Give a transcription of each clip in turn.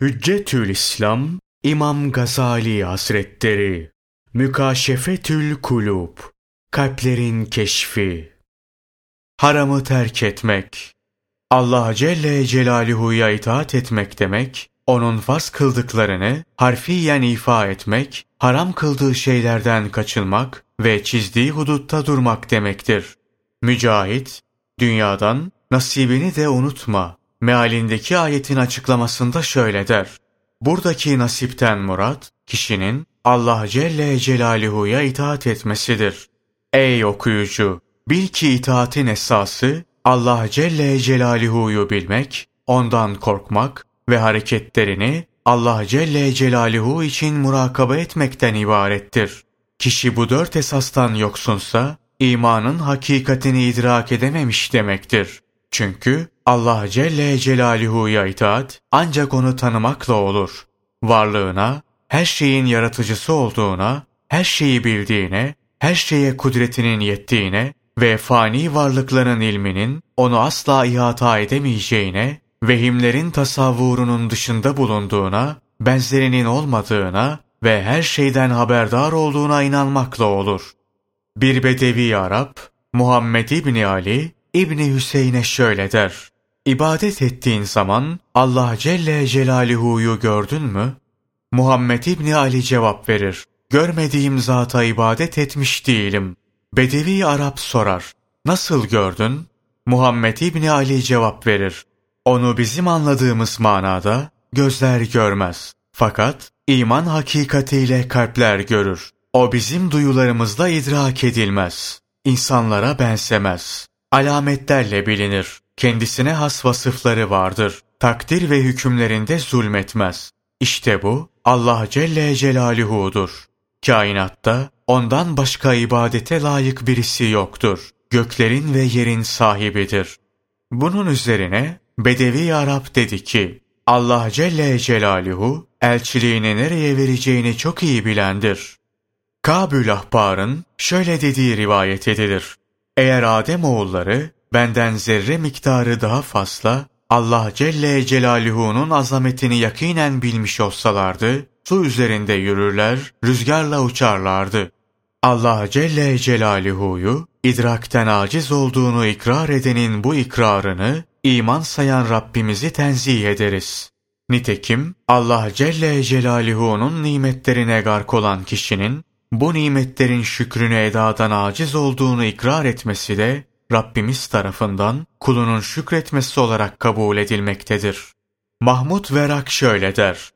Hüccetül İslam İmam Gazali Hazretleri. Mükaşefetül Kulub Kalplerin Keşfi. Haramı terk etmek. Allah Celle Celaluhu'ya itaat etmek demek, onun farz kıldıklarını harfiyen ifa etmek, haram kıldığı şeylerden kaçınmak ve çizdiği hudutta durmak demektir. Mücahit, dünyadan nasibini de unutma mealindeki ayetin açıklamasında şöyle der. Buradaki nasipten murat, kişinin Allah Celle Celaluhu'ya itaat etmesidir. Ey okuyucu! Bil ki itaatin esası Allah Celle Celaluhu'yu bilmek, ondan korkmak ve hareketlerini Allah Celle Celaluhu için murakaba etmekten ibarettir. Kişi bu dört esastan yoksunsa, imanın hakikatini idrak edememiş demektir. Çünkü Allah Celle Celaluhu'ya itaat ancak onu tanımakla olur. Varlığına, her şeyin yaratıcısı olduğuna, her şeyi bildiğine, her şeye kudretinin yettiğine ve fani varlıkların ilminin onu asla ihata edemeyeceğine, vehimlerin tasavvurunun dışında bulunduğuna, benzerinin olmadığına ve her şeyden haberdar olduğuna inanmakla olur. Bir Bedevi Arap, Muhammed İbni Ali, İbni Hüseyin'e şöyle der. İbadet ettiğin zaman Allah Celle Celaluhu'yu gördün mü? Muhammed İbni Ali cevap verir. Görmediğim zata ibadet etmiş değilim. Bedevi Arap sorar. Nasıl gördün? Muhammed İbni Ali cevap verir. Onu bizim anladığımız manada gözler görmez. Fakat iman hakikatiyle kalpler görür. O bizim duyularımızla idrak edilmez. İnsanlara benzemez alametlerle bilinir. Kendisine has vasıfları vardır. Takdir ve hükümlerinde zulmetmez. İşte bu Allah Celle Celaluhu'dur. Kainatta ondan başka ibadete layık birisi yoktur. Göklerin ve yerin sahibidir. Bunun üzerine Bedevi Arap dedi ki, Allah Celle Celaluhu elçiliğini nereye vereceğini çok iyi bilendir. Kabül Ahbar'ın şöyle dediği rivayet edilir. Eğer Adem oğulları benden zerre miktarı daha fazla Allah Celle Celaluhu'nun azametini yakinen bilmiş olsalardı, su üzerinde yürürler, rüzgarla uçarlardı. Allah Celle Celaluhu'yu idrakten aciz olduğunu ikrar edenin bu ikrarını iman sayan Rabbimizi tenzih ederiz. Nitekim Allah Celle Celaluhu'nun nimetlerine gark olan kişinin bu nimetlerin şükrünü edadan aciz olduğunu ikrar etmesi de Rabbimiz tarafından kulunun şükretmesi olarak kabul edilmektedir. Mahmud Verak şöyle der.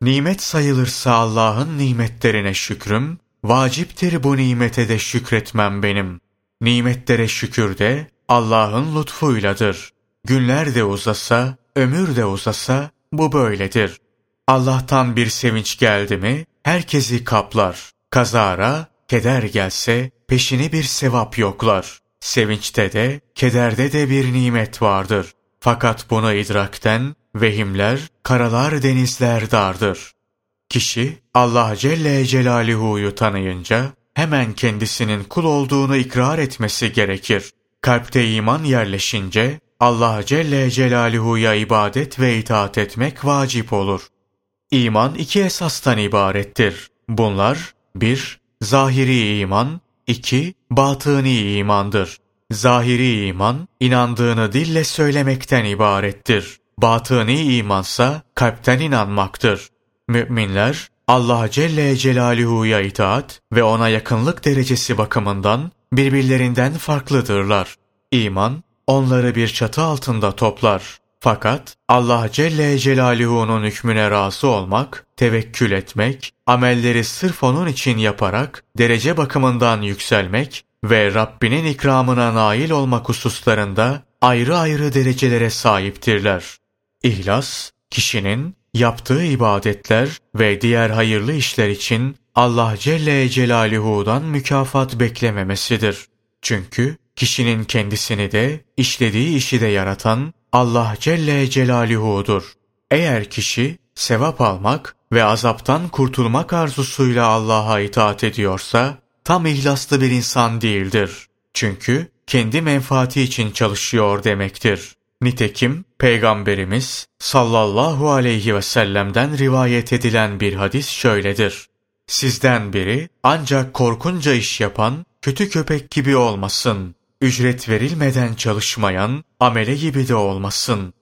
Nimet sayılırsa Allah'ın nimetlerine şükrüm, vaciptir bu nimete de şükretmem benim. Nimetlere şükür de Allah'ın lütfuyladır. Günler de uzasa, ömür de uzasa bu böyledir. Allah'tan bir sevinç geldi mi herkesi kaplar. Kazara, keder gelse peşini bir sevap yoklar. Sevinçte de, kederde de bir nimet vardır. Fakat bunu idrakten, vehimler, karalar denizler dardır. Kişi, Allah Celle Celaluhu'yu tanıyınca, hemen kendisinin kul olduğunu ikrar etmesi gerekir. Kalpte iman yerleşince, Allah Celle Celaluhu'ya ibadet ve itaat etmek vacip olur. İman iki esastan ibarettir. Bunlar, 1. Zahiri iman 2. Batıni imandır. Zahiri iman, inandığını dille söylemekten ibarettir. Batıni imansa kalpten inanmaktır. Müminler, Allah Celle Celaluhu'ya itaat ve ona yakınlık derecesi bakımından birbirlerinden farklıdırlar. İman, onları bir çatı altında toplar. Fakat Allah Celle Celaluhu'nun hükmüne razı olmak, tevekkül etmek, amelleri sırf onun için yaparak derece bakımından yükselmek ve Rabbinin ikramına nail olmak hususlarında ayrı ayrı derecelere sahiptirler. İhlas, kişinin yaptığı ibadetler ve diğer hayırlı işler için Allah Celle Celaluhu'dan mükafat beklememesidir. Çünkü kişinin kendisini de işlediği işi de yaratan Allah Celle Celaluhu'dur. Eğer kişi sevap almak ve azaptan kurtulmak arzusuyla Allah'a itaat ediyorsa, tam ihlaslı bir insan değildir. Çünkü kendi menfaati için çalışıyor demektir. Nitekim Peygamberimiz sallallahu aleyhi ve sellem'den rivayet edilen bir hadis şöyledir. Sizden biri ancak korkunca iş yapan kötü köpek gibi olmasın. Ücret verilmeden çalışmayan amele gibi de olmasın.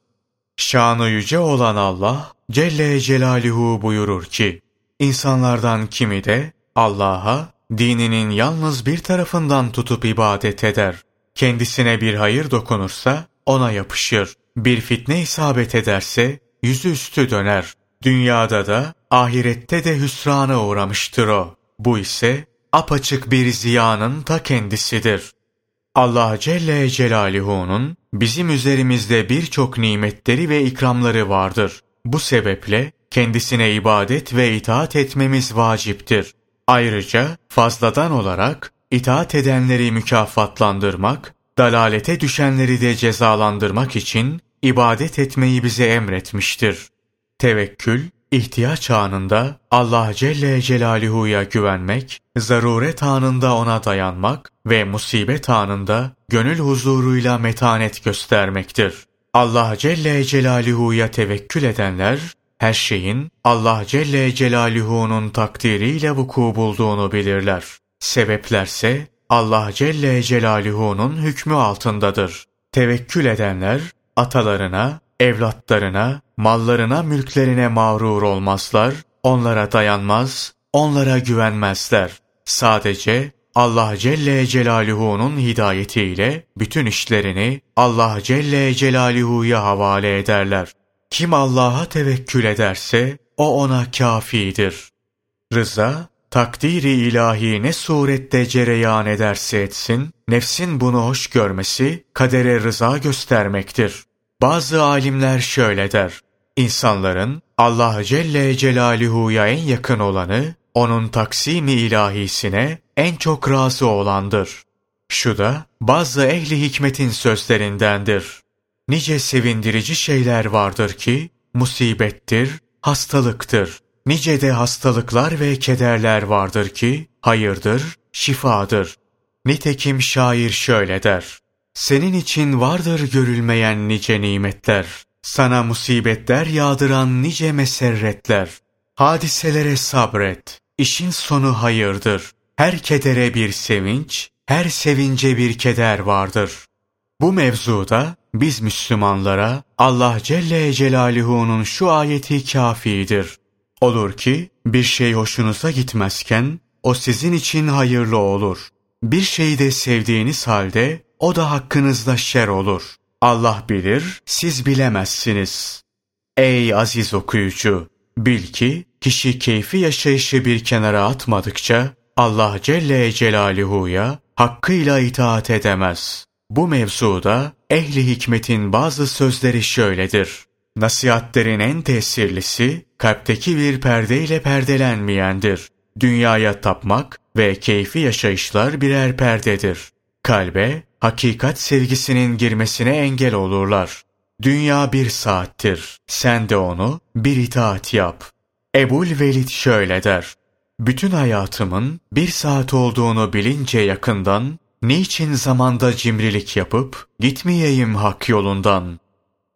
Şanı yüce olan Allah Celle Celaluhu buyurur ki, insanlardan kimi de Allah'a dininin yalnız bir tarafından tutup ibadet eder. Kendisine bir hayır dokunursa ona yapışır. Bir fitne isabet ederse yüzü üstü döner. Dünyada da ahirette de hüsrana uğramıştır o. Bu ise apaçık bir ziyanın ta kendisidir. Allah Celle Celaluhu'nun bizim üzerimizde birçok nimetleri ve ikramları vardır. Bu sebeple kendisine ibadet ve itaat etmemiz vaciptir. Ayrıca fazladan olarak itaat edenleri mükafatlandırmak, dalalete düşenleri de cezalandırmak için ibadet etmeyi bize emretmiştir. Tevekkül, ihtiyaç anında Allah Celle Celaluhu'ya güvenmek, zaruret anında ona dayanmak ve musibet anında gönül huzuruyla metanet göstermektir. Allah Celle Celaluhu'ya tevekkül edenler, her şeyin Allah Celle Celaluhu'nun takdiriyle vuku bulduğunu bilirler. Sebeplerse Allah Celle Celaluhu'nun hükmü altındadır. Tevekkül edenler atalarına, evlatlarına, mallarına, mülklerine mağrur olmazlar, onlara dayanmaz, onlara güvenmezler. Sadece Allah Celle Celaluhu'nun hidayetiyle bütün işlerini Allah Celle Celaluhu'ya havale ederler. Kim Allah'a tevekkül ederse o ona kafidir. Rıza, takdiri ilahi ne surette cereyan ederse etsin, nefsin bunu hoş görmesi kadere rıza göstermektir. Bazı alimler şöyle der. İnsanların Allah Celle Celaluhu'ya en yakın olanı, onun taksimi ilahisine en çok razı olandır. Şu da bazı ehli hikmetin sözlerindendir. Nice sevindirici şeyler vardır ki, musibettir, hastalıktır. Nice de hastalıklar ve kederler vardır ki, hayırdır, şifadır. Nitekim şair şöyle der. Senin için vardır görülmeyen nice nimetler. Sana musibetler yağdıran nice meserretler. Hadiselere sabret. İşin sonu hayırdır. Her kedere bir sevinç, her sevince bir keder vardır. Bu mevzuda biz Müslümanlara Allah Celle Celaluhu'nun şu ayeti kafidir. Olur ki bir şey hoşunuza gitmezken o sizin için hayırlı olur. Bir şeyi de sevdiğiniz halde o da hakkınızda şer olur. Allah bilir, siz bilemezsiniz. Ey aziz okuyucu! Bil ki kişi keyfi yaşayışı bir kenara atmadıkça Allah Celle Celaluhu'ya hakkıyla itaat edemez. Bu mevzuda ehli hikmetin bazı sözleri şöyledir. Nasihatlerin en tesirlisi kalpteki bir perdeyle perdelenmeyendir. Dünyaya tapmak ve keyfi yaşayışlar birer perdedir. Kalbe hakikat sevgisinin girmesine engel olurlar. Dünya bir saattir. Sen de onu bir itaat yap. Ebul Velid şöyle der. Bütün hayatımın bir saat olduğunu bilince yakından, niçin zamanda cimrilik yapıp gitmeyeyim hak yolundan?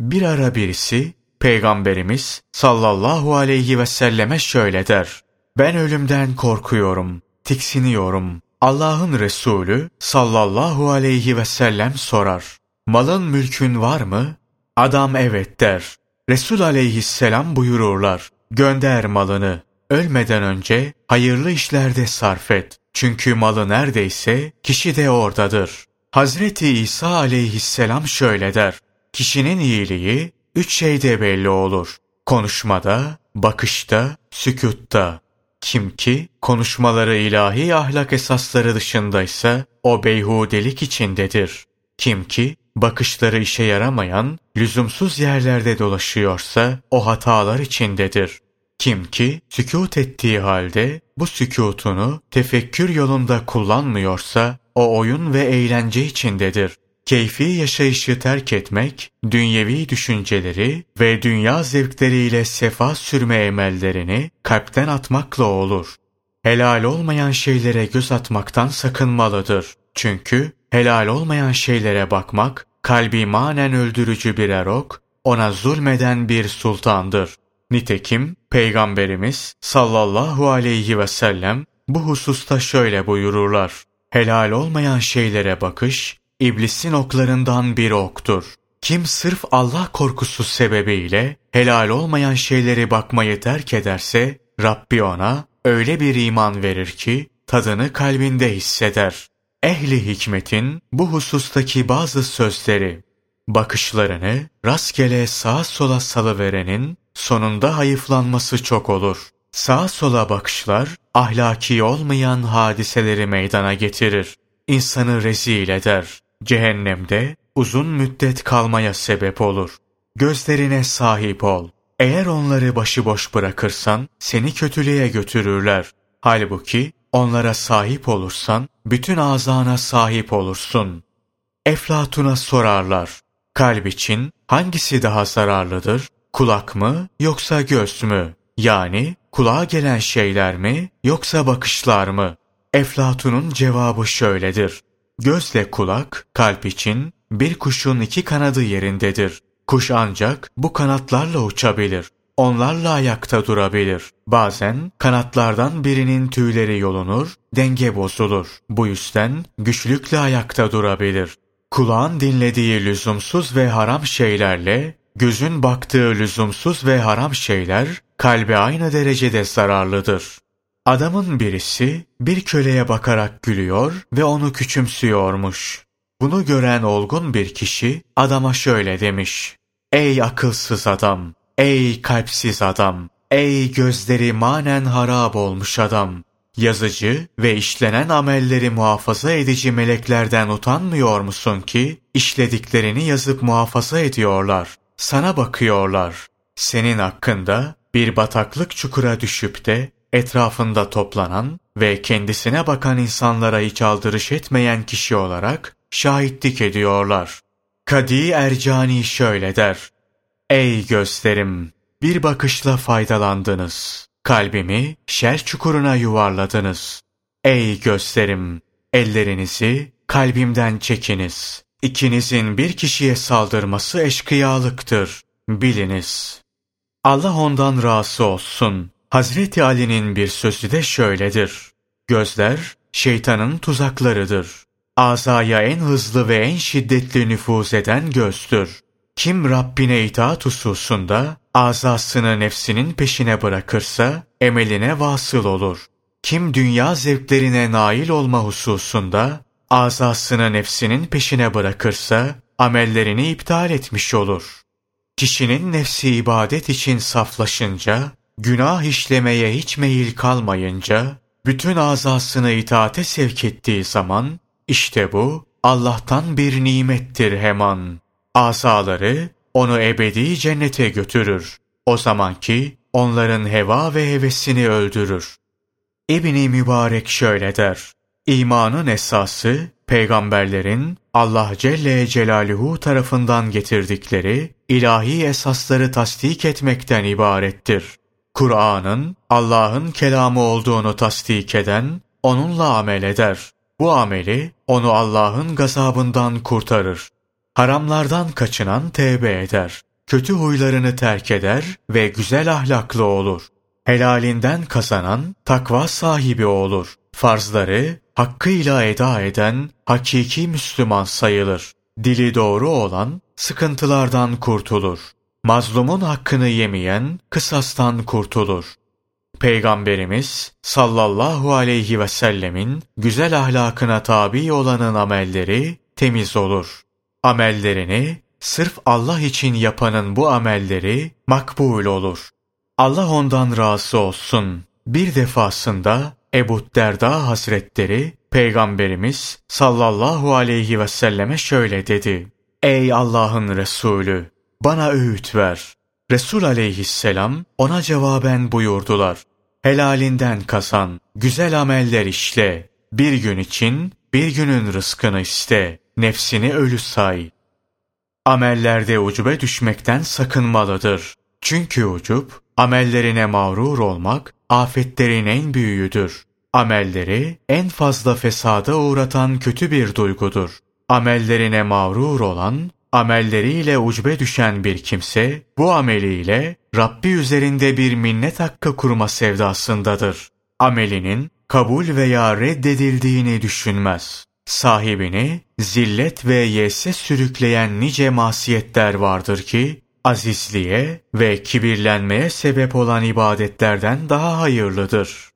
Bir ara birisi, Peygamberimiz sallallahu aleyhi ve selleme şöyle der. Ben ölümden korkuyorum, tiksiniyorum. Allah'ın Resulü sallallahu aleyhi ve sellem sorar. Malın mülkün var mı? Adam evet der. Resul aleyhisselam buyururlar. Gönder malını. Ölmeden önce hayırlı işlerde sarf et. Çünkü malı neredeyse kişi de oradadır. Hazreti İsa aleyhisselam şöyle der. Kişinin iyiliği üç şeyde belli olur. Konuşmada, bakışta, sükutta. Kim ki konuşmaları ilahi ahlak esasları dışındaysa o beyhudelik içindedir. Kim ki bakışları işe yaramayan, lüzumsuz yerlerde dolaşıyorsa o hatalar içindedir. Kim ki sükut ettiği halde bu sükutunu tefekkür yolunda kullanmıyorsa o oyun ve eğlence içindedir. Keyfi yaşayışı terk etmek, dünyevi düşünceleri ve dünya zevkleriyle sefa sürme emellerini kalpten atmakla olur. Helal olmayan şeylere göz atmaktan sakınmalıdır. Çünkü helal olmayan şeylere bakmak kalbi manen öldürücü bir erok, ona zulmeden bir sultandır. Nitekim Peygamberimiz sallallahu aleyhi ve sellem bu hususta şöyle buyururlar. Helal olmayan şeylere bakış, iblisin oklarından bir oktur. Kim sırf Allah korkusu sebebiyle helal olmayan şeyleri bakmayı terk ederse, Rabbi ona öyle bir iman verir ki tadını kalbinde hisseder. Ehli hikmetin bu husustaki bazı sözleri, bakışlarını rastgele sağa sola salıverenin sonunda hayıflanması çok olur. Sağa sola bakışlar ahlaki olmayan hadiseleri meydana getirir. İnsanı rezil eder. Cehennemde uzun müddet kalmaya sebep olur. Gözlerine sahip ol. Eğer onları başıboş bırakırsan seni kötülüğe götürürler. Halbuki onlara sahip olursan bütün azana sahip olursun. Eflatun'a sorarlar. Kalp için hangisi daha zararlıdır? Kulak mı yoksa göz mü? Yani kulağa gelen şeyler mi yoksa bakışlar mı? Eflatun'un cevabı şöyledir. Gözle kulak kalp için bir kuşun iki kanadı yerindedir. Kuş ancak bu kanatlarla uçabilir. Onlarla ayakta durabilir. Bazen kanatlardan birinin tüyleri yolunur, denge bozulur. Bu yüzden güçlükle ayakta durabilir. Kulağın dinlediği lüzumsuz ve haram şeylerle, gözün baktığı lüzumsuz ve haram şeyler, kalbe aynı derecede zararlıdır. Adamın birisi bir köleye bakarak gülüyor ve onu küçümsüyormuş. Bunu gören olgun bir kişi adama şöyle demiş. Ey akılsız adam, ey kalpsiz adam, ey gözleri manen harap olmuş adam. Yazıcı ve işlenen amelleri muhafaza edici meleklerden utanmıyor musun ki işlediklerini yazıp muhafaza ediyorlar. Sana bakıyorlar. Senin hakkında bir bataklık çukura düşüp de etrafında toplanan ve kendisine bakan insanlara hiç aldırış etmeyen kişi olarak şahitlik ediyorlar. Kadi Ercani şöyle der. Ey gözlerim! Bir bakışla faydalandınız. Kalbimi şer çukuruna yuvarladınız. Ey gözlerim! Ellerinizi kalbimden çekiniz. İkinizin bir kişiye saldırması eşkıyalıktır. Biliniz. Allah ondan razı olsun. Hazreti Ali'nin bir sözü de şöyledir. Gözler şeytanın tuzaklarıdır. Azaya en hızlı ve en şiddetli nüfuz eden gözdür. Kim Rabbine itaat hususunda azasını nefsinin peşine bırakırsa emeline vasıl olur. Kim dünya zevklerine nail olma hususunda azasını nefsinin peşine bırakırsa amellerini iptal etmiş olur. Kişinin nefsi ibadet için saflaşınca, günah işlemeye hiç meyil kalmayınca, bütün azasını itaate sevk ettiği zaman, işte bu Allah'tan bir nimettir hemen. Asaları onu ebedi cennete götürür. O zamanki onların heva ve hevesini öldürür. İbni Mübarek şöyle der. İmanın esası, peygamberlerin Allah Celle Celaluhu tarafından getirdikleri ilahi esasları tasdik etmekten ibarettir. Kur'an'ın Allah'ın kelamı olduğunu tasdik eden, onunla amel eder. Bu ameli onu Allah'ın gazabından kurtarır. Haramlardan kaçınan tevbe eder. Kötü huylarını terk eder ve güzel ahlaklı olur. Helalinden kazanan takva sahibi olur. Farzları hakkıyla eda eden hakiki Müslüman sayılır. Dili doğru olan sıkıntılardan kurtulur. Mazlumun hakkını yemeyen kısastan kurtulur. Peygamberimiz sallallahu aleyhi ve sellemin güzel ahlakına tabi olanın amelleri temiz olur. Amellerini sırf Allah için yapanın bu amelleri makbul olur. Allah ondan razı olsun. Bir defasında Ebu Derda Hazretleri Peygamberimiz sallallahu aleyhi ve selleme şöyle dedi. Ey Allah'ın Resulü! Bana öğüt ver. Resul aleyhisselam ona cevaben buyurdular. Helalinden kazan, güzel ameller işle. Bir gün için bir günün rızkını iste. Nefsini ölü say. Amellerde ucube düşmekten sakınmalıdır. Çünkü ucub, amellerine mağrur olmak, afetlerin en büyüğüdür. Amelleri en fazla fesada uğratan kötü bir duygudur. Amellerine mağrur olan amelleriyle ucbe düşen bir kimse, bu ameliyle Rabbi üzerinde bir minnet hakkı kurma sevdasındadır. Amelinin kabul veya reddedildiğini düşünmez. Sahibini zillet ve yese sürükleyen nice masiyetler vardır ki, azizliğe ve kibirlenmeye sebep olan ibadetlerden daha hayırlıdır.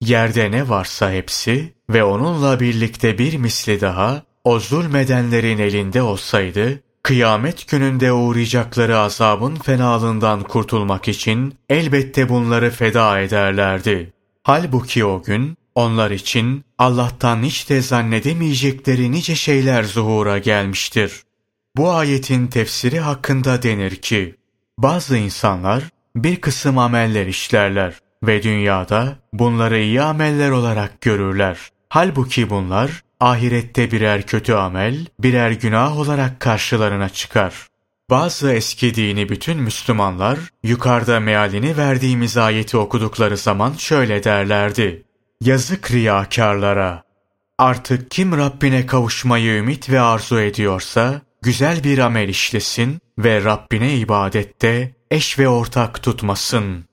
Yerde ne varsa hepsi ve onunla birlikte bir misli daha o zulmedenlerin elinde olsaydı, kıyamet gününde uğrayacakları azabın fenalığından kurtulmak için elbette bunları feda ederlerdi. Halbuki o gün onlar için Allah'tan hiç de zannedemeyecekleri nice şeyler zuhura gelmiştir. Bu ayetin tefsiri hakkında denir ki, bazı insanlar bir kısım ameller işlerler ve dünyada bunları iyi ameller olarak görürler. Halbuki bunlar ahirette birer kötü amel, birer günah olarak karşılarına çıkar. Bazı eski dini bütün Müslümanlar yukarıda mealini verdiğimiz ayeti okudukları zaman şöyle derlerdi. Yazık riyakarlara! Artık kim Rabbine kavuşmayı ümit ve arzu ediyorsa, güzel bir amel işlesin ve Rabbine ibadette eş ve ortak tutmasın.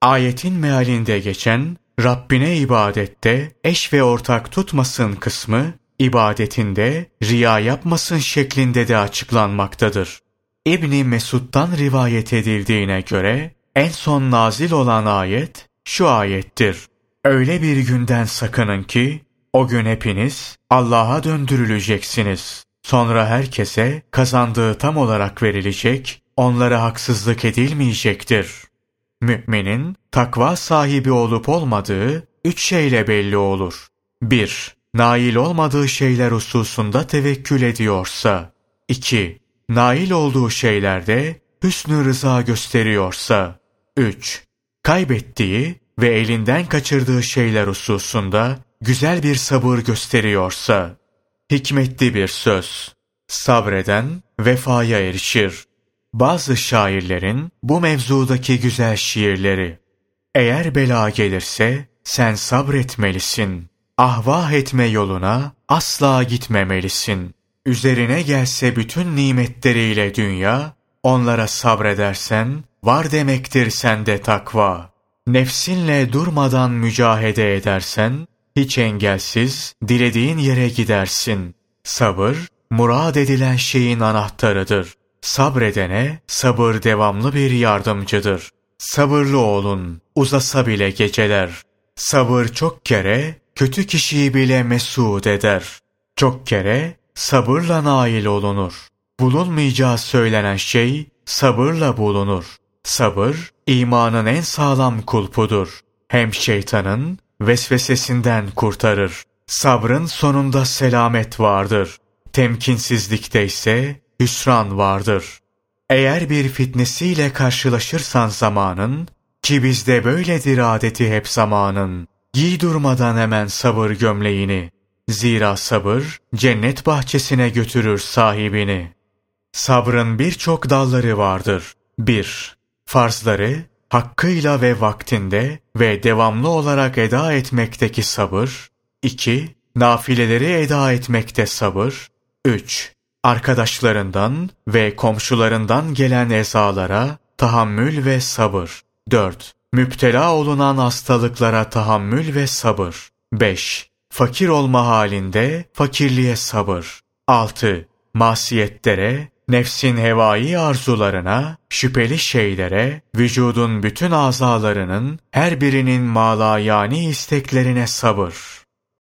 Ayetin mealinde geçen Rabbine ibadette eş ve ortak tutmasın kısmı, ibadetinde riya yapmasın şeklinde de açıklanmaktadır. İbni Mesud'dan rivayet edildiğine göre en son nazil olan ayet şu ayettir. Öyle bir günden sakının ki o gün hepiniz Allah'a döndürüleceksiniz. Sonra herkese kazandığı tam olarak verilecek, onlara haksızlık edilmeyecektir. Müminin takva sahibi olup olmadığı üç şeyle belli olur. 1. Nail olmadığı şeyler hususunda tevekkül ediyorsa. 2. Nail olduğu şeylerde hüsnü rıza gösteriyorsa. 3. Kaybettiği ve elinden kaçırdığı şeyler hususunda güzel bir sabır gösteriyorsa. Hikmetli bir söz. Sabreden vefaya erişir. Bazı şairlerin bu mevzudaki güzel şiirleri. Eğer bela gelirse sen sabretmelisin. Ahvah etme yoluna asla gitmemelisin. Üzerine gelse bütün nimetleriyle dünya, onlara sabredersen var demektir sende takva. Nefsinle durmadan mücahede edersen, hiç engelsiz dilediğin yere gidersin. Sabır, murad edilen şeyin anahtarıdır. Sabredene sabır devamlı bir yardımcıdır. Sabırlı olun, uzasa bile geceler. Sabır çok kere kötü kişiyi bile mesut eder. Çok kere sabırla nail olunur. Bulunmayacağı söylenen şey sabırla bulunur. Sabır imanın en sağlam kulpudur. Hem şeytanın vesvesesinden kurtarır. Sabrın sonunda selamet vardır. Temkinsizlikte ise hüsran vardır. Eğer bir fitnesiyle karşılaşırsan zamanın, ki bizde böyledir adeti hep zamanın, giy durmadan hemen sabır gömleğini. Zira sabır, cennet bahçesine götürür sahibini. Sabrın birçok dalları vardır. 1. Farzları, hakkıyla ve vaktinde ve devamlı olarak eda etmekteki sabır. 2. Nafileleri eda etmekte sabır. 3. Arkadaşlarından ve komşularından gelen ezalara tahammül ve sabır. 4. Müptela olunan hastalıklara tahammül ve sabır. 5. Fakir olma halinde fakirliğe sabır. 6. Masiyetlere, nefsin hevai arzularına, şüpheli şeylere, vücudun bütün azalarının her birinin mala yani isteklerine sabır.